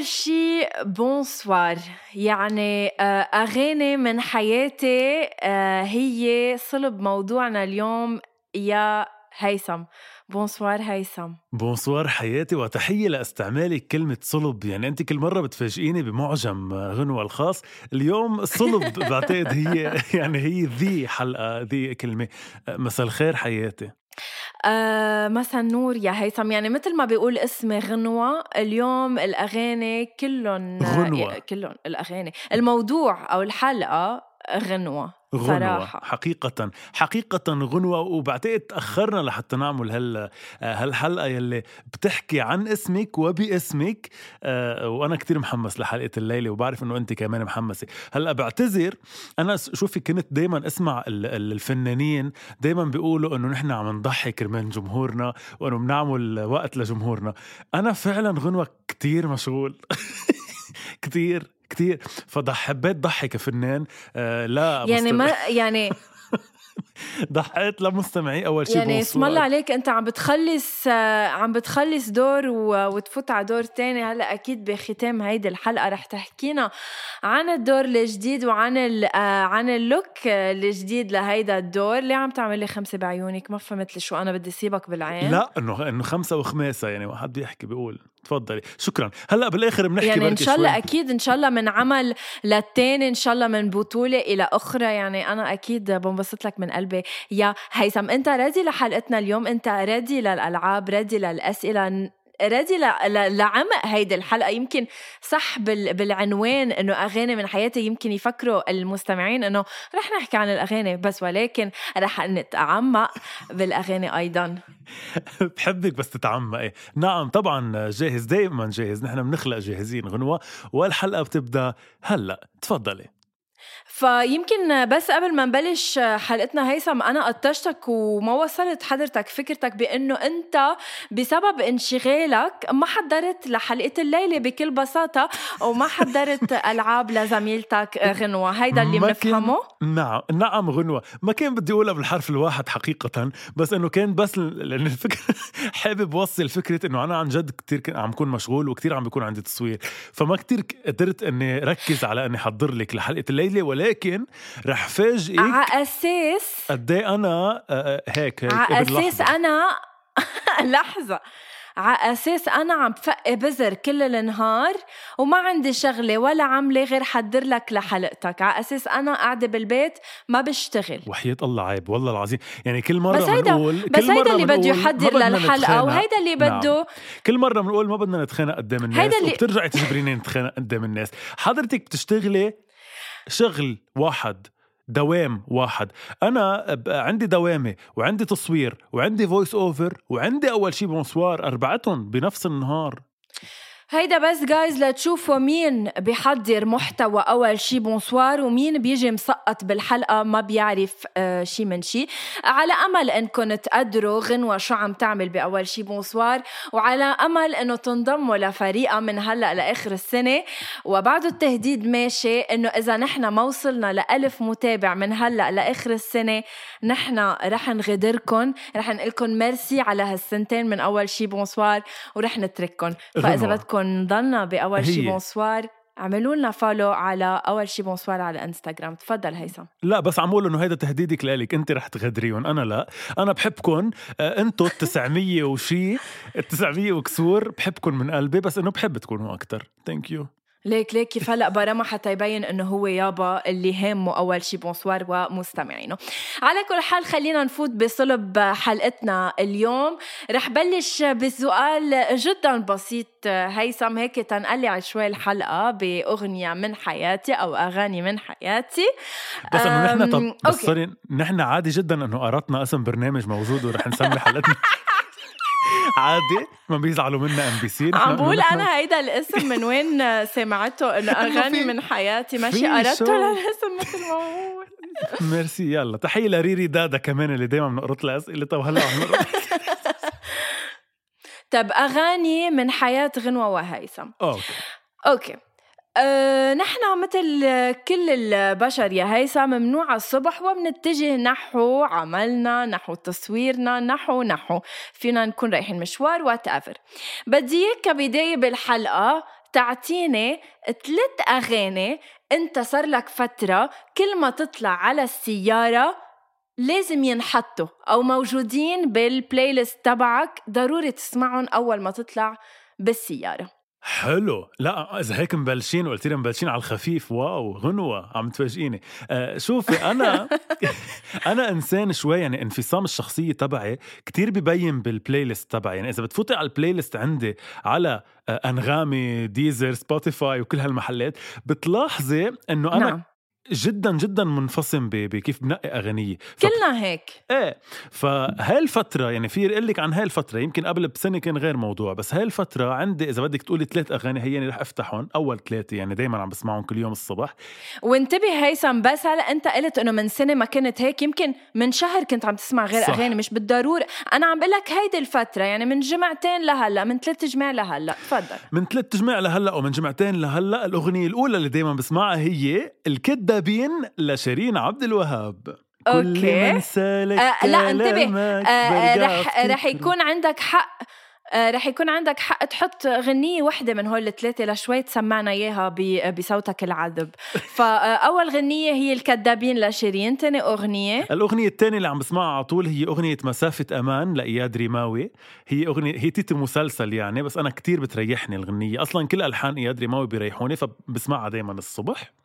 أول شي bonsoir. يعني آه، أغاني من حياتي آه، هي صلب موضوعنا اليوم يا هيثم. bonsoir هيثم. bonsoir حياتي وتحية لاستعمالك كلمة صلب. يعني أنت كل مرة بتفاجئيني بمعجم غنوة الخاص. اليوم صلب بعتقد هي يعني هي the حلقة the كلمة. مساء الخير حياتي. آه مساء النور يا هيثم يعني مثل ما بيقول اسمي غنوة اليوم الأغاني كلهم غنوة. كلهم الأغاني الموضوع أو الحلقة غنوة غنوة صراحة. حقيقة حقيقة غنوة. وبعتقد تأخرنا لحتى نعمل هال هالحلقة يلي بتحكي عن اسمك وباسمك. آه، وأنا كتير محمس لحلقة الليلة وبعرف إنه أنت كمان محمسة. هلأ بعتذر أنا شوفي كنت دايما أسمع ال- ال- الفنانين دايما بيقولوا إنه نحن عم نضحك كرمال جمهورنا وإنه بنعمل وقت لجمهورنا. أنا فعلا غنوة كتير مشغول. كتير. كتير. فحبيت ضحك كفنان آه لا يعني ما يعني ضحيت لمستمعي أول شيء يعني اسم الله عليك أنت عم بتخلص آه، عم بتخلص دور و- وتفوت على دور تاني. هلأ أكيد بختام هيدي الحلقة. رح تحكينا عن الدور الجديد وعن ال- آه، عن اللوك الجديد لهيدا الدور. ليه عم تعمل لي خمسة بعيونك ما فهمت لي شو أنا بدي سيبك بالعين. لا إنه إنه خمسة وخماسة يعني واحد بيحكي بيقول. تفضلي. شكرا. هلأ بالآخر بنحكي يعني إن شاء الله شوي. أكيد إن شاء الله من عمل للتاني إن شاء الله من بطولة إلى أخرى. يعني أنا أكيد بنبسط لك من قلبي. يا هيثم أنت ready لحلقتنا اليوم؟ أنت ready للألعاب؟ ready للأسئلة؟ ل- لعمق هيدي الحلقة. يمكن صح بال- بالعنوان إنه أغاني من حياتي يمكن يفكروا المستمعين إنه رح نحكي عن الأغاني بس ولكن رح نتعمق بالأغاني أيضا. بحبك بس تتعمقي. نعم طبعا جاهز دائما جاهز. نحن بنخلق جاهزين غنوة. والحلقة بتبدأ هلأ. تفضلي. فيمكن بس قبل ما نبلش حلقتنا هيثم أنا قطشتك وما وصلت حضرتك فكرتك بإنه أنت بسبب انشغالك ما حضرت لحلقة الليلة بكل بساطة وما حضرت ألعاب لزميلتك غنوة. هيدا اللي بنفهمه؟ نعم نعم غنوة. ما كان بدي أقولها بالحرف الواحد حقيقة بس إنه كان بس لأن الفكرة حابب وصل فكرة إنه أنا عن جد كتير كن- عم كون مشغول وكتير عم بيكون عندي تصوير. فما كتير ك- قدرت إني ركز على إني حضر لك لحلقة الليلة ولكن رح فاجئك على أساس قد إيه أنا آه، آه، هيك هيك على أساس. أنا لحظة على أساس أنا عم بفقي بزر كل النهار وما عندي شغلة ولا عملة غير حضر لك لحلقتك على أساس أنا قاعدة بالبيت ما بشتغل وحياة الله عيب والله العظيم يعني كل مرة بس هيدا بنقول بس كل هيدا مرة اللي بده يحضر للحلقة. وهيدا اللي نعم. بده كل مرة بنقول ما بدنا نتخانق قدام الناس هيدا اللي- وبترجعي تجبريني نتخانق قدام الناس حضرتك بتشتغلي شغل واحد دوام واحد. أنا عندي دوامة وعندي تصوير وعندي voice over وعندي أول شي bonsoir أربعتهم بنفس النهار. هيدا بس جايز لتشوفوا مين بيحضر محتوى أول شي. bonsoir ومين بيجي مسقط بالحلقة ما بيعرف آه شي من شي. على أمل انكم تقدروا غنوه شو عم تعمل بأول شي. bonsoir وعلى أمل إنه تنضموا لفريقها من هلأ لآخر السنة. وبعد التهديد ماشي إنه إذا نحن ما وصلنا لألف متابع من هلأ لآخر السنة نحن رح نغادركم رح نقلكم ميرسي على هالسنتين من أول شي. bonsoir ورح نترككم فإذا غنوة. بدكم نضلنا بأول شي. bonsoir اعملوا لنا follow على أول شي bonsoir على انستغرام تفضل هيثم. لا بس عم إنه هيدا تهديدك لإلك. انت رح تغادريهم أنا لا. أنا بحبكم آه، أنتو ال 900 وشي ال 900 وكسور بحبكم من قلبي بس إنه بحب تكونوا أكثر thank you ليك ليك. كيف هلا برمها حتى يبين إنه هو يابا اللي هامه أول شي bonsoir ومستمعينه. على كل حال خلينا نفوت بصلب حلقتنا اليوم. رح بلش بسؤال جدا بسيط. هيثم هيك تنقلع شوي الحلقة بأغنية من حياتي أو أغاني من حياتي. بس انه نحن طب. sorry نحن عادي جدا إنه قرطنا اسم برنامج موجود ورح نسمي حلقتنا. عادي ما بيزعلوا منا MBC عم بقول أنا هيدا الاسم من وين سمعته إنه أغاني من حياتي. ماشي قرأته شو؟ للاسم مثل ما هو. ميرسي يلا. تحية لريري دادا كمان اللي دايما بنقرط لها أسئلة طب هلا عم طب أغاني من حياة غنوة وهيثم. okay. okay. أه نحن مثل كل البشر يا هيثم منوعى الصبح وبنتجه نحو عملنا نحو تصويرنا نحو نحو. فينا نكون رايحين مشوار whatever بدي إياك كبدايه بالحلقة تعطيني ثلاث أغاني أنت صار لك فترة كل ما تطلع على السيارة لازم ينحطوا أو موجودين بال playlist تبعك ضروري تسمعهم أول ما تطلع بالسيارة. حلو. لا إذا هيك مبلشين وقلت لي مبلشين على الخفيف. wow غنوة عم تفاجئيني. آه شوفي أنا أنا إنسان شوي يعني انفصام الشخصية تبعي كتير ببين بال playlist تبعي. يعني إذا بتفوتي على ال playlist عندي على آه أنغامي Deezer Spotify وكل هالمحلات بتلاحظي إنه أنا نعم. جدا جدا منفصم بكيف بنقي أغانيه. ف- كلنا هيك. إيه فهاي الفترة يعني في أقول لك عن هاي الفترة يمكن قبل بسنة كان غير موضوع بس هاي الفترة عندي إذا بدك تقولي ثلاث أغاني هيني رح أفتحهم أول ثلاثة يعني دايما عم بسمعهم كل يوم الصبح. وانتبه هيثم بس هلأ أنت قلت إنه من سنة ما كنت هيك يمكن من شهر كنت عم تسمع غير صح. أغاني مش بالضرورة. أنا عم بقول لك هيدي الفترة يعني من جمعتين لهلأ من ثلاث جماع لهلأ. تفضل. من ثلاث جماع لهلأ ومن جمعتين لهلأ الأغنية الأولى اللي دايما بسمعها هي الكدابين لشيرين عبد الوهاب. كل أوكي. من سالك آه، لا، انتبه. آه برجع رح. رح يكون عندك حق. آه رح يكون عندك حق تحط غنية وحدة من هول الثلاثة لشوي تسمعنا إياها بصوتك العذب. فأول غنية هي الكدابين لشيرين تاني أغنية. الأغنية الثانية اللي عم بسمعها على طول هي أغنية مسافة أمان لإياد ريماوي هي أغنية هي تيتر مسلسل يعني بس أنا كتير بتريحني الغنية. أصلا كل ألحان إياد ريماوي بيريحوني فبسمعها دايما الصبح.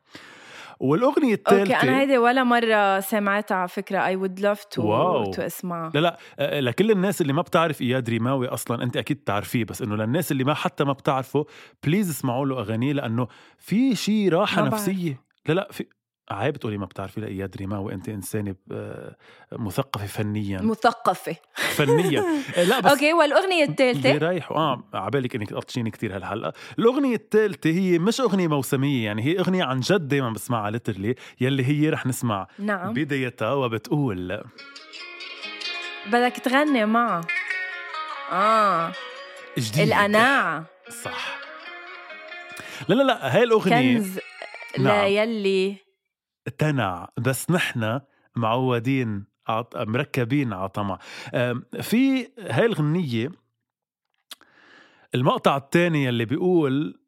والأغنية الثالثة okay أنا هيدي ولا مرة سمعتها على فكرة I would love to. to اسمعها لا لا آه، لكل الناس اللي ما بتعرف إياد ريماوي أصلا أنت أكيد بتعرفيه بس إنه للناس اللي ما حتى ما بتعرفه please اسمعوا له أغانيه لأنه في شيء راحة. نفسية لا لا في عيب تقولي ما بتعرفي لاياد ريماوي انت إنسانة مثقفة فنيا. مثقفة. فنيا. لا بس okay والأغنية الثالثه بيريحوا. آه عبالك إنك تقطشيني كتير هالحلقه الأغنية الثالثه هي مش أغنية موسمية يعني هي أغنية عن جد دائما بسمعها literally يلي هي رح نسمع نعم. بدايتها وبتقول بدك تغني معها. آه. جديد القناعة. صح. لا لا لا هاي الأغنية. كنز نعم. لا يلي تنع بس نحن معودين. مركبين على طمع في هاي الغنية المقطع الثاني اللي بيقول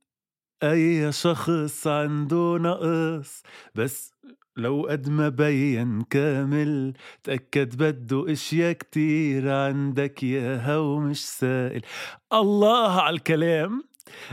أي شخص عنده نقص بس لو قد ما بين كامل تأكد بده إشياء كتير عندك ياها ومش سائل الله على الكلام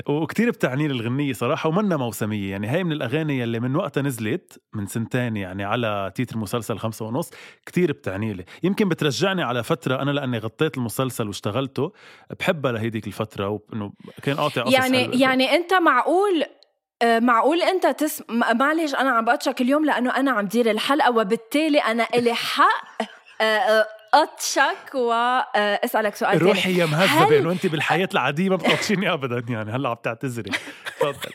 وكتير بتعني لي الغنية صراحة ومنا موسمية يعني هاي من الأغاني اللي من وقتها نزلت من سنتين يعني على تيتر مسلسل خمسة ونص كتير بتعني لي يمكن بترجعني على فترة أنا لأني غطيت المسلسل واشتغلته بحبها لهيديك الفترة وإنه كان قاطع يعني حلوة. يعني أنت معقول آه، معقول أنت تسم م- معلش أنا عم بقطشك اليوم لأنه أنا عم دير الحلقة وبالتالي أنا إلي حق آه، آه، اقطشك واسالك سؤال تاني. روحي يا مهذبة هل- إنه أنت بالحياة العادية ما بتقطشيني أبدا يعني. هلأ عم تعتذري. تفضل.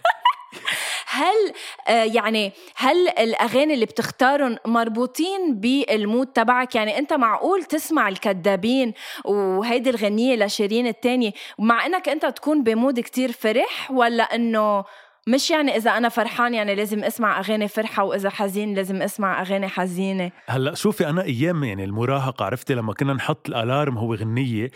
هل آه، يعني هل الأغاني اللي بتختارهم مربوطين بالمود تبعك؟ يعني أنت معقول تسمع الكذابين وهيدي الغنية لشيرين التانية مع إنك أنت تكون بمود كتير فرح ولا إنه مش يعني إذا أنا فرحان يعني لازم أسمع أغاني فرحة وإذا حزين لازم أسمع أغاني حزينة. هلأ شوفي أنا أيام يعني المراهقة عرفتي لما كنا نحط الألارم هو غنية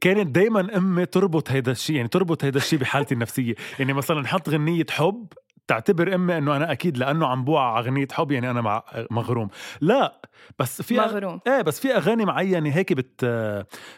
كانت دائما أمي تربط هيدا الشيء يعني تربط هيدا الشيء بحالتي النفسية. يعني مثلا نحط غنية حب تعتبر أمي إنه أنا أكيد لأنه عم بوعى أغنية حب يعني أنا مع مغروم. لا بس في مغروم. إيه بس في أغاني معينة هيك بت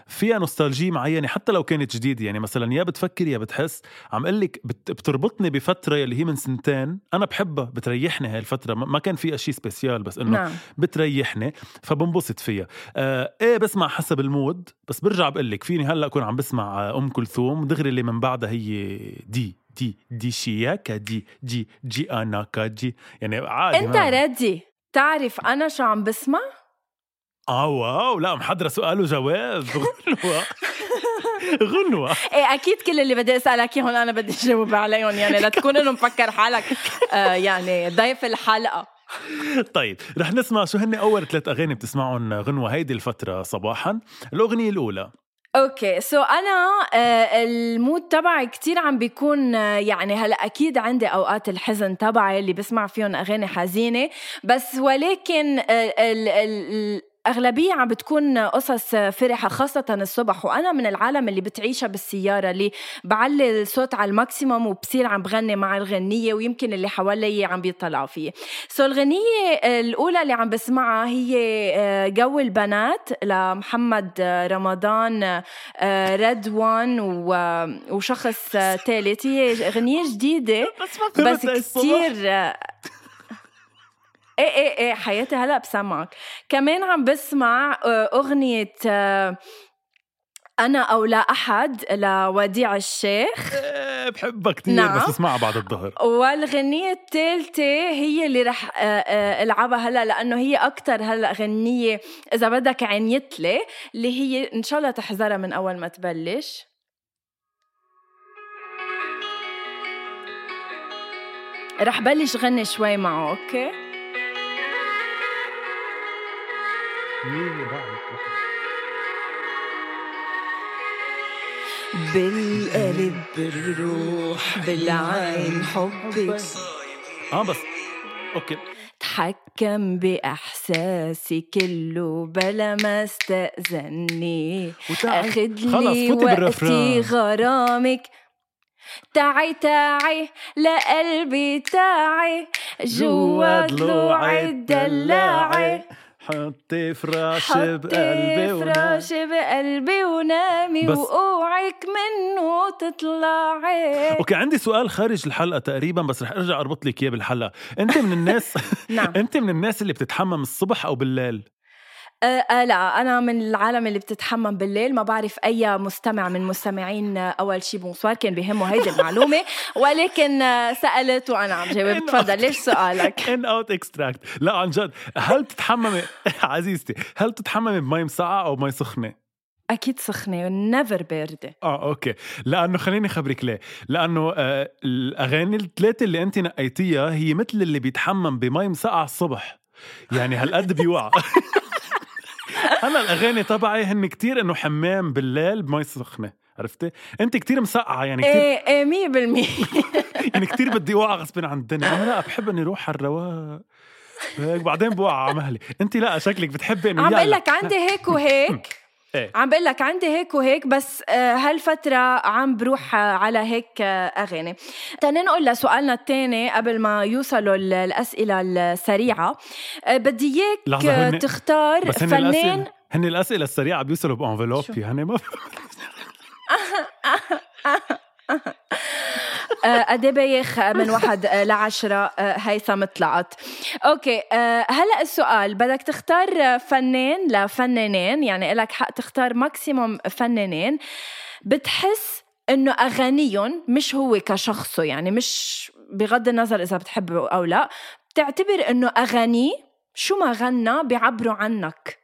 فيها nostalgie معينة حتى لو كانت جديدة. يعني مثلا يا بتفكر يا بتحس. عم أقول لك بت... بتربطني بفترة اللي هي من سنتين. أنا بحبها بتريحني هاي الفترة. ما كان فيها شيء spécial بس إنه نعم. بتريحني فبنبسط فيها. آه إيه بسمع حسب ال mood. بس برجع بقول لك فيني هلأ أكون عم بسمع أم كلثوم. دغري اللي من بعدها هي دي. دي دي شياكا دي جي جي اناكا جي يعني عادي أنت ما. بدك تعرف أنا شو عم بسمع؟ آه wow لا محضرة سؤال وجواب غنوة غنوة إيه أكيد كل اللي بدي أسألك إياهم أنا بدي اجاوب عليهم يعني لا تكون انه مفكر حالك آه يعني ضيف الحلقة طيب رح نسمع شو هن أول ثلاث أغاني بتسمعهم غنوة هيدي الفترة صباحا الأغنية الأولى okay so أنا آه، ال mood تبعي كتير عم بيكون آه، يعني هلأ أكيد عندي أوقات الحزن تبعي اللي بسمع فيهم أغاني حزينة بس ولكن آه، أغلبية عم بتكون قصص فرحة خاصة الصبح. وأنا من العالم اللي بتعيشها بالسيارة اللي بعلي الصوت على ال maximum وبصير عم بغني مع الغنية ويمكن اللي حوالي عم بيطلعوا فيه so الغنية الأولى اللي عم بسمعها هي آه، جو البنات لمحمد رمضان RedOne وشخص ثالث هي غنية جديدة بس كتير إيه إيه إيه حياتي هلا بسمعك. كمان عم بسمع آه، أغنية آه، أنا أو لا أحد لوديع الشيخ. إيه بحبها كثير نعم. بس اسمعها بعد الظهر. والغنية الثالثة هي اللي رح آه، ألعبها هلا لأنه هي أكثر هلا غنية إذا بدك عنيتلي اللي هي إن شاء الله تحذرها من أول ما تبلش. رح بلش غني شوي معه okay بالقلب بالروح بالعين حبك. آه بس. أوكي. تحكم بإحساسي كله بلا ما استأذني. أخد خلص لي وقتي. غرامك. تعي تعي لقلبي تعي. جوا ضلوعي اللي دلعي حطي فراش حطي بقلبي ونام. فراشي بقلبي ونامي بس- وأوعك منه تطلعي. okay عندي سؤال خارج الحلقة تقريبا بس رح أرجع أربط لك إياه بالحلقة. أنت من الناس نعم. أنت من الناس اللي بتتحمم الصبح أو بالليل؟ أه أه لا أنا من العالم اللي بتتحمم بالليل ما بعرف أي مستمع من مستمعين آه، أول شي bonsoir كان بيهمه هيدي المعلومة. ولكن آه، سألت وأنا عم جاوب تفضل ليش سؤالك؟ In-Out Extract. لا عن جد هل بتتحممي؟ عزيزتي هل بتتحممي بمي مسقعه أو مي سخنة؟ أكيد سخنة never باردة. آه okay. لأنه خليني أخبرك ليه. لأنه آه الأغاني الثلاثة اللي أنت نقيتيها هي مثل اللي بيتحمم بمي مسقعه الصبح. يعني هالقد بيوعى أنا الأغاني تبعي هن كتير إنه حمام بالليل بمي سخنة عرفتي؟ انت كتير مسقعة يعني كتير إيه إيه مية بالمية. يعني كتير بدي اوعى غصب عن الدنيا. أنا لا بحب إني أروح على الرواق. هيك بعدين بوعى على مهلي. انت لا شكلك بتحبي إنه عم. بقول لك عندي هيك وهيك. إيه. عم بقول لك عندي هيك وهيك بس آه، هالفترة عم بروح آه، على هيك آه، أغاني تننقل لسؤالنا الثاني قبل ما يوصلوا ال- الأسئلة السريعة بدي إياك تختار بس هن فنان الاسئله هن الأسئلة السريعة بيوصلوا بأنفلوب شو؟ يعني ما قد إيه بايخ من واحد آه، لعشرة آه، هيثم طلعت okay آه، هلأ السؤال بدك تختار آه، فنان لفنانين يعني لك حق تختار maximum فنانين بتحس إنه أغانيهم مش هو كشخصه يعني مش بغض النظر إذا بتحبه أو لا بتعتبر إنه أغانيه شو ما غنى بيعبروا عنك.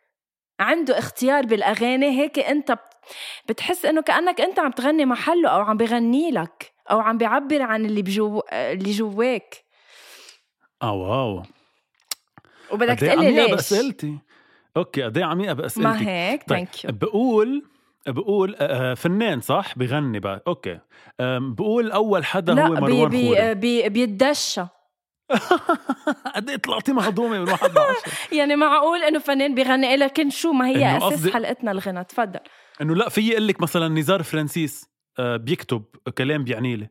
عنده اختيار بالأغاني هيك أنت بت- بتحس إنه كأنك أنت عم تغني محله أو عم بغني لك. أو عم بيعبر عن اللي بجو اللي جواك. آه wow. وبدك إيه تقلي ليش؟ بأسئلتي. okay قد إيه عميقه بأسئلتي. ما هيك طيب thank you بقول بقول آه، فنان صح؟ بغني بقى. okay. بقول أول حدا هو لا بي مروان بي خوري. بي بيتدشى. قد إيه طلعتي مهضومة من واحد لعشرة؟ يعني معقول إنه فنان بيغني لكن شو؟ ما هي أساس قصدي- حلقتنا الغنى تفضل. إنه لا في أقول لك مثلا نزار فرانسيس. آه، بيكتب كلام بيعني لي.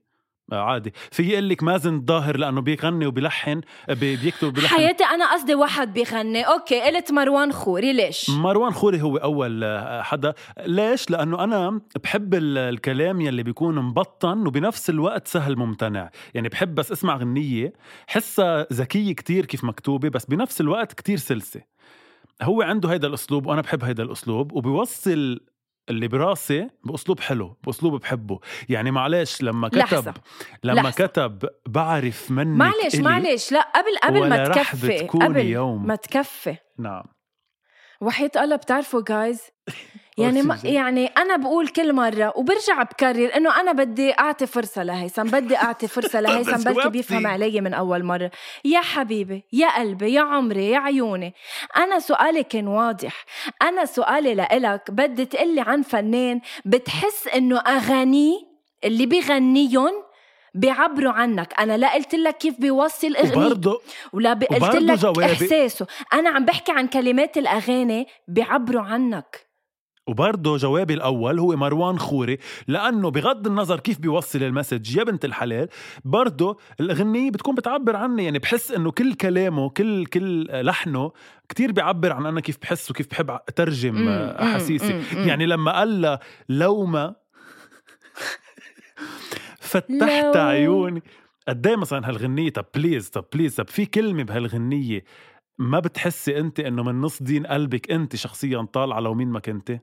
آه، عادي. في يقول لك مازن الظاهر لأنه بيغني وبيلحن آه، بي- بيكتب وبيلحن. حياتي أنا قصدي واحد بيغني. okay قلت مروان خوري. ليش؟ مروان خوري هو أول آه، حدا. ليش؟ لأنه أنا بحب ال- الكلام يلي بيكون مبطن وبنفس الوقت سهل ممتنع. يعني بحب بس أسمع غنية حسها ذكية كتير كيف مكتوبة بس بنفس الوقت كتير سلسة. هو عنده هيدا الأسلوب وأنا بحب هيدا الأسلوب وبيوصل اللي براسي بأسلوب حلو بأسلوب بحبه يعني معلش لما كتب لحظة. لما لحظة. كتب بعرف منك معلش إلي معلش لا قبل قبل ما تكفي قبل يوم. ما تكفي نعم وحياة الله بتعرفوا جايز يعني ما. يعني أنا بقول كل مرة وبرجع بكرر إنه أنا بدي أعطي فرصة لهيثم بدي أعطي فرصة لهيثم بلكي. بيفهم علي من أول مرة. يا حبيبي يا قلبي يا عمري يا عيوني. أنا سؤالي كان واضح. أنا سؤالي لإلك بدي تقلي عن فنان بتحس إنه أغانيه اللي بيغنيهم بيعبروا عنك. أنا لا قلت لك كيف بيوصل اغنيته وبرضه ولا قلت لك إحساسه. أنا عم بحكي عن كلمات الأغاني بيعبروا عنك. وبرضه جوابي الأول هو مروان خوري لأنه بغض النظر كيف بيوصل المسج يا بنت الحلال برضه الأغنية بتكون بتعبر عني يعني بحس إنه كل كلامه كل كل لحنه كتير بيعبر عن أنا كيف بحس وكيف بحب أترجم أحاسيسي. يعني لما قال لها لو ما فتحت عيوني. قد إيه مثلا هالغنية طب please طب please طب في كلمة بهالغنية ما بتحسي أنت إنه من نص دين قلبك أنت شخصيا طالعة لو مين ما كنتي؟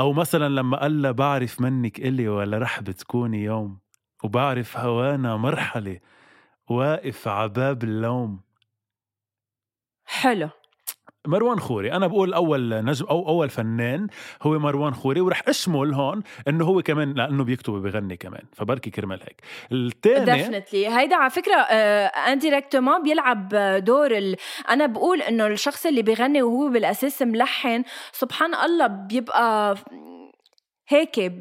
أو مثلا لما قال لها بعرف منك إلي ولا رح بتكوني يوم وبعرف هوانا مرحلة واقف عباب اللوم. حلو. مروان خوري. أنا بقول أول نجم أو أول فنان هو مروان خوري ورح أشمل هون إنه هو كمان لأنه بيكتب وبيغني كمان فبركي كرمال هيك. الثاني definitely هيدا على فكرة indirectement بيلعب دور ال... أنا بقول إنه الشخص اللي بيغني وهو بالأساس ملحن سبحان الله بيبقى هيك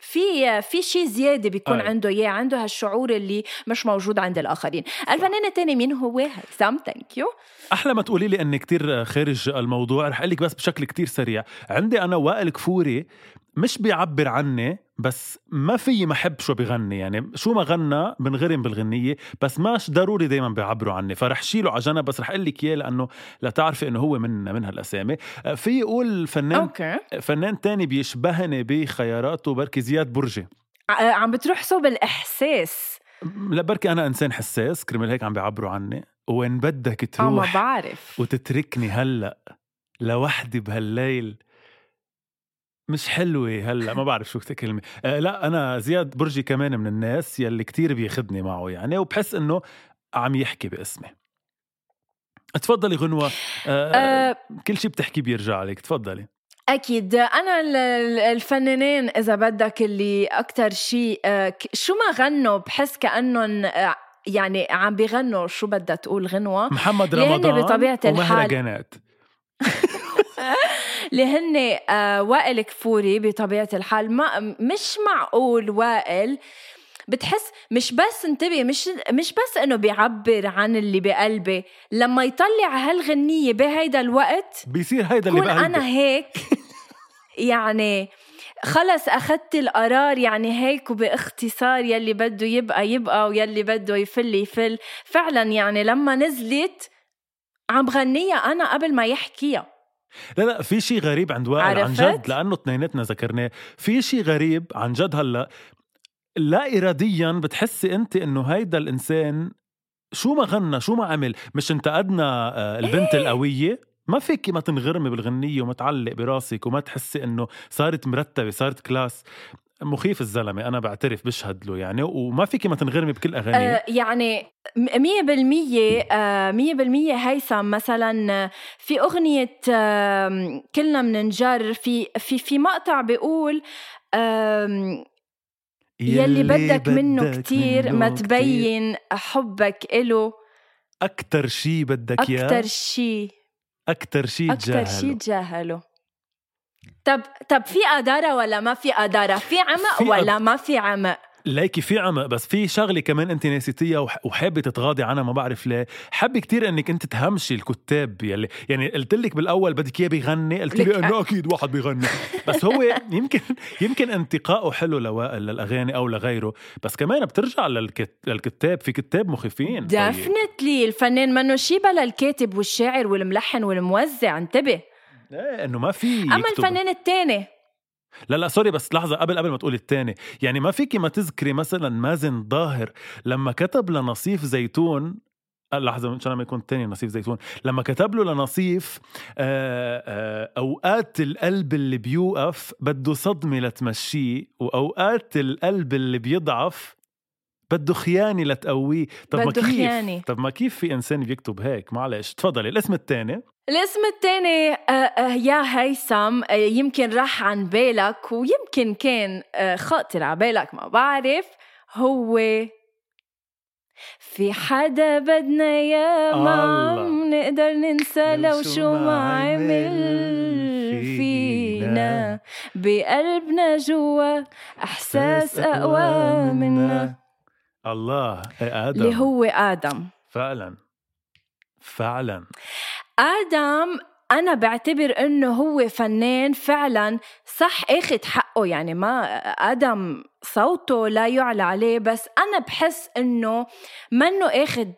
في في شيء زيادة بيكون أي. عنده إياه عنده هالشعور اللي مش موجود عند الآخرين. الفنان الثاني مين هو؟ هيثم thank you أحلى ما تقولي لي إني كتير خارج الموضوع رح أقول لك بس بشكل كتير سريع. عندي أنا وائل كفوري مش بيعبر عني بس ما في ما احب شو بغني. يعني شو ما غنى بنغرم بالغنية بس ماش ضروري دائما بيعبروا عني. فرح شيله على جنب بس رح أقول لك إياه لأنه لتعرفي إنه هو من من هالأسامي. آه، في يقول فنان أوكي. فنان تاني بيشبهني بخياراته بركي زياد برجي. ع- عم بتروح صوب الإحساس. لا بركي أنا إنسان حساس كرمال هيك عم بيعبروا عني. وين بدك آه ما تروح بعرف. وتتركني هلأ لوحدي بهالليل مش حلوة هلأ ما بعرف شو كلمة آه لا أنا زياد برجي كمان من الناس يلي كتير بياخدني معه يعني وبحس إنه عم يحكي باسمي. تفضلي غنوة. آه أه كل شي بتحكي بيرجع عليك تفضلي. أكيد. أنا ال- ال- الفنانين إذا بدك اللي أكتر شيء آه، شو ما غنوا بحس كأنهم آه، يعني عم بيغنوا. شو بدها تقول غنوة؟ محمد رمضان بطبيعة الحال- ومهرجانات اللي هن آه، وائل كفوري بطبيعة الحال. ما مش معقول وائل بتحس مش بس انتبه مش مش بس إنه بيعبر عن اللي بقلبي لما يطلع هالغنية بهيدا الوقت بيصير هيدا اللي بقلبي أنا هيك. يعني خلص أخذت القرار يعني هيك وباختصار يلي بده يبقى يبقى ويلي بده يفل يفل. فعلا يعني لما نزلت عم بغنيها أنا قبل ما يحكيها. لا لا في شيء غريب عند وائل عن؟ جد لأنه اثنيناتنا ذكرناه في شيء غريب عن جد هلأ لا اراديا بتحسي أنت إنه هيدا الإنسان شو ما غنى شو ما عمل مش انتقدنا آه، البنت إيه. القوية ما فيك ما تنغرمي بالغنية وما تعلق براسك وما تحسي إنه صارت مرتبة صارت كلاس مخيف الزلمة أنا بعترف بشهد له يعني وما فيك ما تنغرمي بكل أغانيه. آه يعني م- مية بالمية آه مية بالمية هيثم مثلا في أغنية آه كلنا مننجر في في في مقطع بيقول آم، يلي بدك منه كتير ما تبين حبك إله. أكتر شي بدك أكتر إياه؟ شي. أكتر شي أكتر شي تجاهله. تجاهله. طب طب في قدارة ولا ما في قدارة؟ في عمق في ولا ما في عمق؟ ليكي في عمق بس في شغلة كمان انت ناسيتيها وح- وحابة تتغاضي عنها ما بعرف ليه حابة كتير إنك أنت تهمشي الكتاب يلي يعني قلت لك بالأول بدك إياه بيغني قلت لي إنه أكيد واحد بيغني بس هو يمكن يمكن انتقائه حلو لوائل للأغاني أو لغيره بس كمان بترجع للكت... للكتاب في كتاب مخيفين طيب. definitely الفنان منه شي بلا الكاتب والشاعر والملحن والموزع انتبه إيه إنه ما في أما. الفنان التاني. لا لا sorry بس لحظة قبل قبل ما تقولي الثاني يعني ما فيكي ما تذكري مثلا مازن ظاهر لما كتب لنصيف زيتون آه، لحظة إن شاء الله ما يكون الثاني نصيف زيتون. لما كتب له لنصيف آه، آه، أوقات القلب اللي بيوقف بده صدمة لتمشيه وأوقات القلب اللي بيضعف بده خيانة لتقويه. طب ما كيف؟ خيانة. طب ما كيف في إنسان بيكتب هيك؟ معلش. تفضلي الاسم الثاني الاسم الثاني يا هيثم آه، يمكن راح عن بالك ويمكن كان آه، خاطر على بالك ما بعرف. هو في حدا بدنا يا ما. نقدر ننسى لو شو ما عمل فينا. بقلبنا جوا إحساس أقوى منا. الله إيه آدم. اللي هو آدم. فعلا. فعلا. آدم أنا بعتبر إنه هو فنان فعلا صح اخد حقه يعني ما آدم صوته لا يعلى عليه بس أنا بحس إنه منه اخد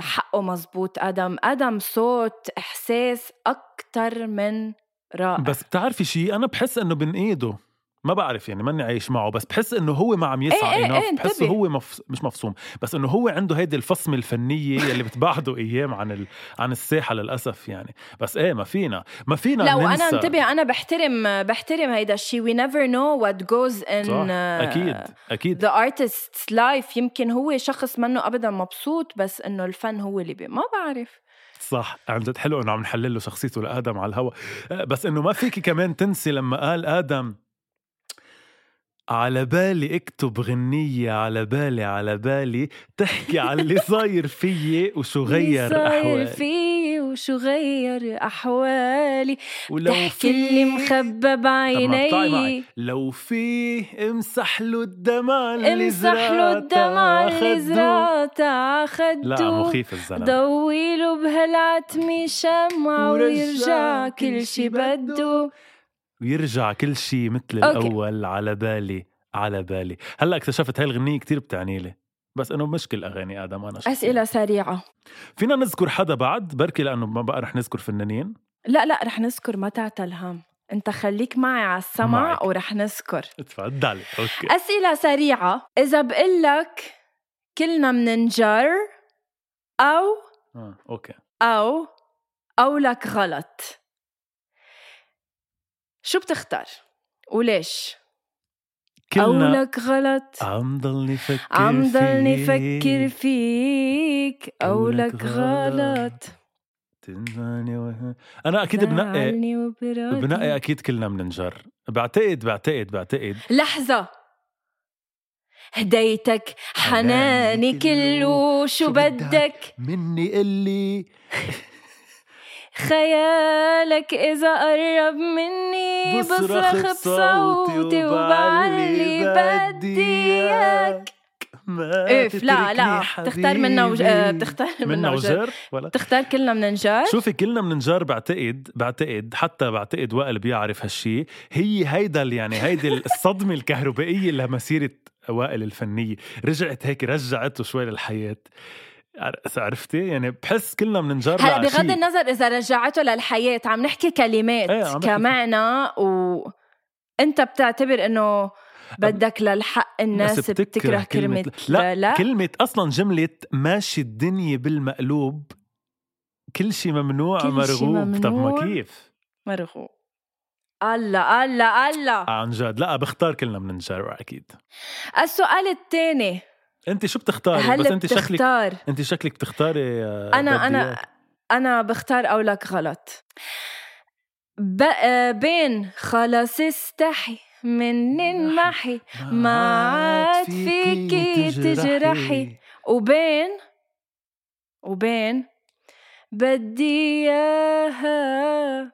حقه مزبوط. آدم آدم صوت إحساس أكتر من رائع. بس بتعرفي شيء أنا بحس إنه بين ايده ما بعرف يعني ماني عايش معه بس بحس إنه هو ما عم يسعى إيه إيه enough. إيه، بحسه. هو مفس... مش مفصوم بس إنه هو عنده هيدي الفصمة الفنية اللي بتبعده أيام عن ال... عن الساحة للأسف يعني بس إيه ما فينا ما فينا لا وأنا ننسى. انتبه أنا بحترم بحترم هيدا الشيء know what goes in صح uh, أكيد أكيد the artist's life يمكن هو شخص منه ابدا مبسوط بس إنه الفن هو اللي بي ما بعرف صح عن جد حلو إنه عم نحلل له شخصيته لآدم على الهوا بس إنه ما فيكي كمان تنسي لما قال آدم على بالي اكتب غنية على بالي على بالي تحكي على اللي صاير فيي وشو غير اللي صاير فيي وشو غير أحوالي. ولو تحكي اللي مخبى بعيني لو في امسح له الدمع اللي امسح له الدمع اللي زرعتها لا خدو مخيف الزلمة. ضوي له بهالعتمة شمعة ويرجع كل شي بده. ويرجع كل شيء مثل أوكي. الأول على بالي على بالي. هلأ اكتشفت هاي الغنية كتير بتعني لي بس إنه مشكل أغاني آدم أنا شخصياً. أسئلة سريعة. فينا نذكر حدا بعد؟ بركي لأنه ما بقى رح نذكر فنانين. لا لا رح نذكر ما تعتلهم أنت خليك معي على السمع معك. ورح نذكر. تفضلي okay. أسئلة سريعة. إذا بقلك كلنا مننجر أو آه، okay. أو أو لك غلط. شو بتختار؟ وليش؟ كلنا لك غلط. عم ضلني فكر عم ضلني. فكر فيك. أو أو لك لك غلط. تنساني وه- أنا أكيد بنقي. بنقي أكيد كلنا بننجر بعتقد بعتقد بعتقد. لحظة. هديتك حناني كله. شو بدك مني قلي خيالك إذا قرب مني بصرخ بصوتي وبعلي بدي إياك ما لا لا بتختار منا وج... آه،. بتختار منا وجر ولا؟ بتختار كلنا من نجار. شوفي كلنا بننجر بعتقد بعتقد حتى بعتقد وائل بيعرف هالشي. هي هيدا يعني هيدي الصدمة الكهربائية لمسيرة وائل الفنية. رجعت هيك رجعته شوي للحياة. عر- عرفتي؟ يعني بحس كلنا بننجر هلا. بغض النظر إذا رجعته للحياة عم نحكي كلمات بحكي. كمعنى و أنت بتعتبر إنه بدك للحق الناس بس بتكره كلمة لا, لا. كلمة أصلا جملة ماشي الدنيا بالمقلوب كل شي ممنوع كل شي مرغوب. طب ما ممنوع. كيف؟ مرغوب. الله الله الله. عن جد. لا بختار كلنا بننجر أكيد. السؤال الثاني. أنت شو بتختاري؟ بس هل أنت شكلك بتختار؟ أنت شكلك بتختاري آه، أنا أنا. أنا بختار أو لك غلط. آه، بين خلص استحي من انمحي ما عاد فيكي تجرحي. وبين وبين بدي إياها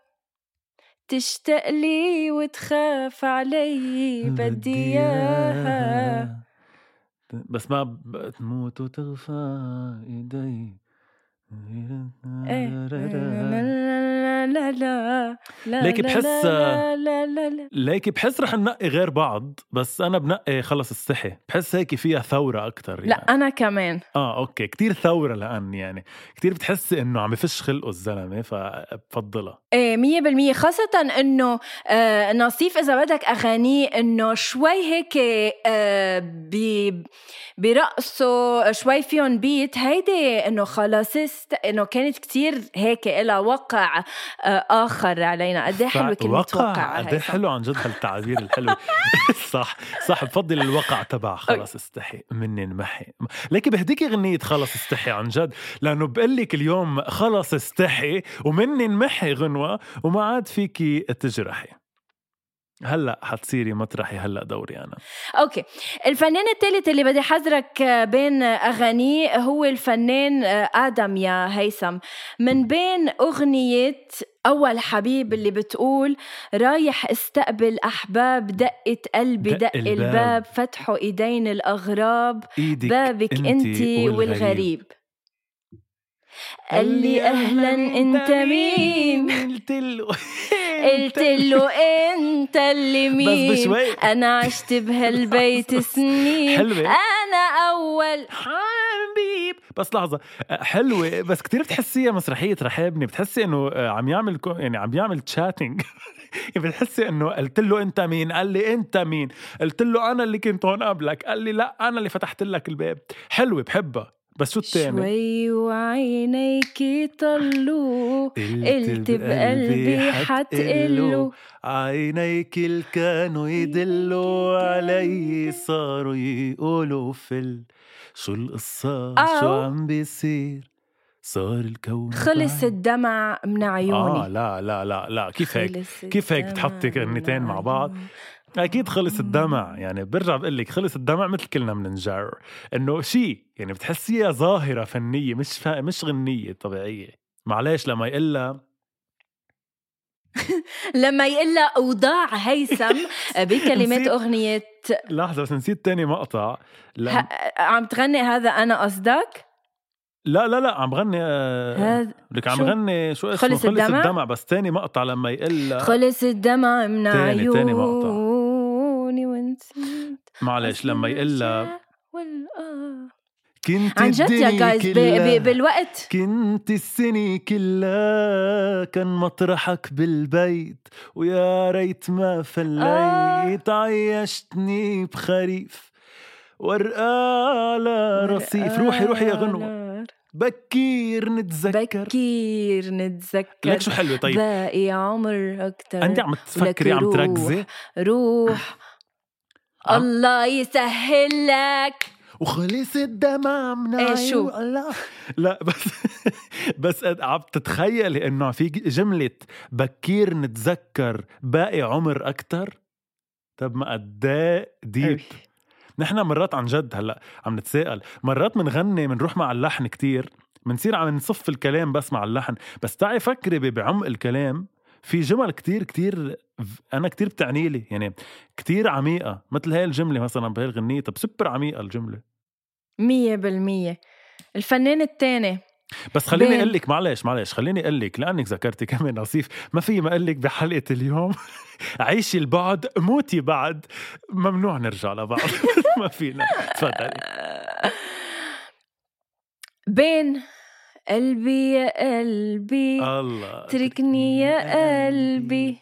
تشتاق لي وتخاف علي. بدي إياها بس ما تموت وتغفى ايدي. لا لا لا لا بحس- ليكي بحس رح ننقي غير بعض بس أنا بنقي خلص استحي بحس هيك فيها ثوره أكثر يعني. لا أنا كمان آه أوكي كتير ثوره لأن يعني كتير بتحسي انه عم يفش خلقه الزلمه فبفضلها إيه مية بالمية خاصة انه آه نصيف اذا بدك اغانيه انه شوي هيك آه برقصوا شوي فيهم بيت هيدي انه خلاص است إنه كانت كتير هيك لها وقع آه آخر علينا. قد إيه حلوة كلمة وقع, قد إيه. حلو عن جد هالتعبير الحلو صح صح بفضل الوقع تبع خلص استحي مني انمحي. ليكي بهديكي غنية خلص استحي عن جد لأنه بقول لك اليوم خلص استحي ومني انمحي غنوة وما عاد فيكي تجرحي. هلا حتصيري مطرحي هلا دوري أنا. okay. الفنان الثالث اللي بدي حذرك بين أغانيه هو الفنان آدم يا هيثم. من بين أغنية أول حبيب اللي بتقول رايح استقبل أحباب دقة قلبي دق دق, الباب. الباب فتحوا إيدين الأغراب إيدك بابك انت انت والغريب. قال لي أهلا أنت مين؟ قلت له قلت له أنت اللي مين؟ بس بشوي أنا عشت بهالبيت سنين. حلوة. أنا أول حبيب. بس لحظة. حلوة. بس كتير بتحسيها مسرحية رحابني. بتحسي إنه عم يعمل يعني عم يعمل تشاتنج يعني بتحسي إنه قلت له أنت مين؟ قال لي أنت مين؟ قلت له أنا اللي كنت هون قبلك. قال لي لا أنا اللي فتحت لك الباب. حلوة بحبها. بس شو التاني شوي وعينيك طلوا قلت بقلبي حتقله عينيك اللي كانوا يدلوا علي صاروا يقولوا فل شو القصة؟ شو أو. عم بيصير؟ صار الكون خلص. الدمع من عيوني. آه لا لا لا لا. كيف هيك؟ كيف هيك الدمع تحطي من كلمتين مع بعض؟ عيوني. أكيد خلص الدمع يعني برجع بقول لك خلص الدمع مثل كلنا بننجر إنه شيء يعني بتحسيها ظاهرة فنية مش فا... مش غنية طبيعية معلش لما يقلها لما يقول لها أوضاع هيثم بكلمات. أغنية لحظة بس نسيت تاني مقطع لا ه- عم تغني هذا أنا قصدك لا لا, لا عم غني آه، هذا لك عم شو؟ غني شو اسمه خلص الدمع؟ الدمع بس تاني مقطع لما يقلها خلص الدمع من تاني- تاني مقطع. ونسيت معلش لما يقلها والآه. كنت عن جد يا جايز بالوقت. كنت السنة كلها كان مطرحك بالبيت. ويا ريت ما فليت عيشتني بخريف. ورقة على رصيف. روحي روحي يا غنوة. بكير نتذكر. بكير نتذكر. ليك شو حلوة طيب؟ باقي عمر أكتر أنت عم تفكري عم. تركزي؟ روح. الله يسهل لك. وخلص الدمع من إيه شو؟ الله لا بس بس عم تتخيلي إنه في جملة بكير نتذكر باقي عمر أكتر؟ طب ما قد إيه. deep نحن مرات عن جد هلأ عم نتساءل. مرات منغني منروح مع اللحن كتير منصير عم نصف الكلام بس مع اللحن. بس تعي فكري بعمق الكلام. في جمل كتير كتير أنا كتير بتعني لي يعني كتير عميقة مثل هاي الجملة مثلا بهاي الغنية طب سوبر عميقة الجملة. مية بالمية. الفنان التاني. بس خليني أقول لك معلش معلش خليني أقول لك لأنك ذكرتي كمان نصيف ما في ما أقول لك بحلقة اليوم. عيشي البعد موتي بعد. ممنوع نرجع لبعض. ما فينا. تفضلي. بين. قلبي يا قلبي الله اتركني يا قلبي.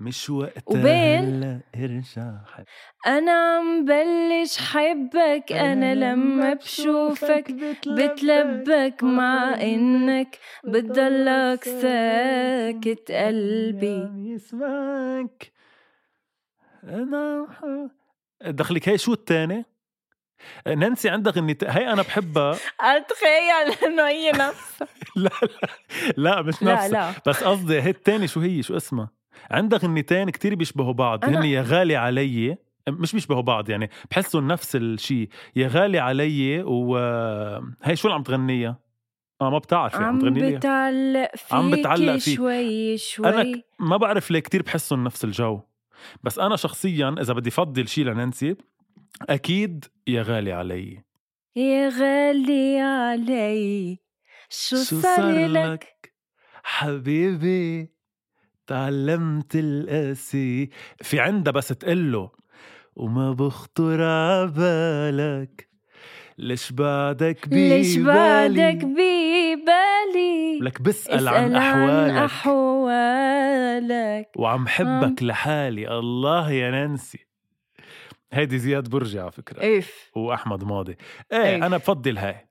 مش وقت وبين- ارجع حب- أنا عم بلش حبك أنا لما بشوفك بتلبك مع إنك بتضلك ساكت. قلبي. يسمعك أنا دخلك هي شو التاني؟ نانسي عندها غنية هي أنا بحبها أتخيل إنه هي نفسها لا لا لا مش لا نفسها لا. بس قصدي هي التاني شو هي؟ شو اسمها؟ عندها غنيتين كتير بيشبهوا بعض. هن يا غالي علي مش بيشبهوا بعض يعني بحسوا نفس الشيء يا غالي علي وهي شو اللي عم تغنيها آه ما بتعرفي عم عم تغني لي بتعلق فيك عم بتعلق فيك. شوي شوي. أنا ما بعرف ليه كتير بحسهم نفس الجو. بس أنا شخصيا إذا بدي فضل شيء لنانسي أكيد يا غالي علي. يا غالي علي شو صار لك؟ حبيبي تعلمت القاسي في عندها بس تقله وما بخطر عبالك. ليش بعدك ببالي ليش بعدك ببالي لك بسأل عن أحوالك عن أحوالك. وعم حبك لحالي. الله يا نانسي. هيدي زياد برجي على فكرة. اف وأحمد ماضي. إيه إيه. أنا بفضل هاي.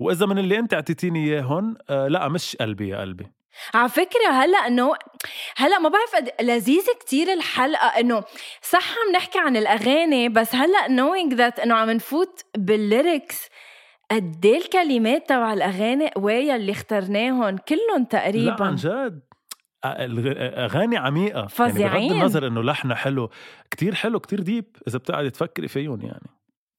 وإذا من اللي أنت أعطيتيني إياهم آه لا مش قلبي يا قلبي. على فكرة هلأ إنه هلأ ما بعرف قد لذيذة كتير الحلقة إنه صح عم نحكي عن الأغاني بس هلأ knowing that إنه عم نفوت بالليركس قد الكلمات تبع الأغاني؟ قوايا اللي اخترناهم كلهم لا تقريبا. عن جد. أغاني عميقة. يعني فظيعين. بغض النظر إنه لحنها حلو كتير حلو كتير deep إذا بتقعدي تفكري فيهم يعني.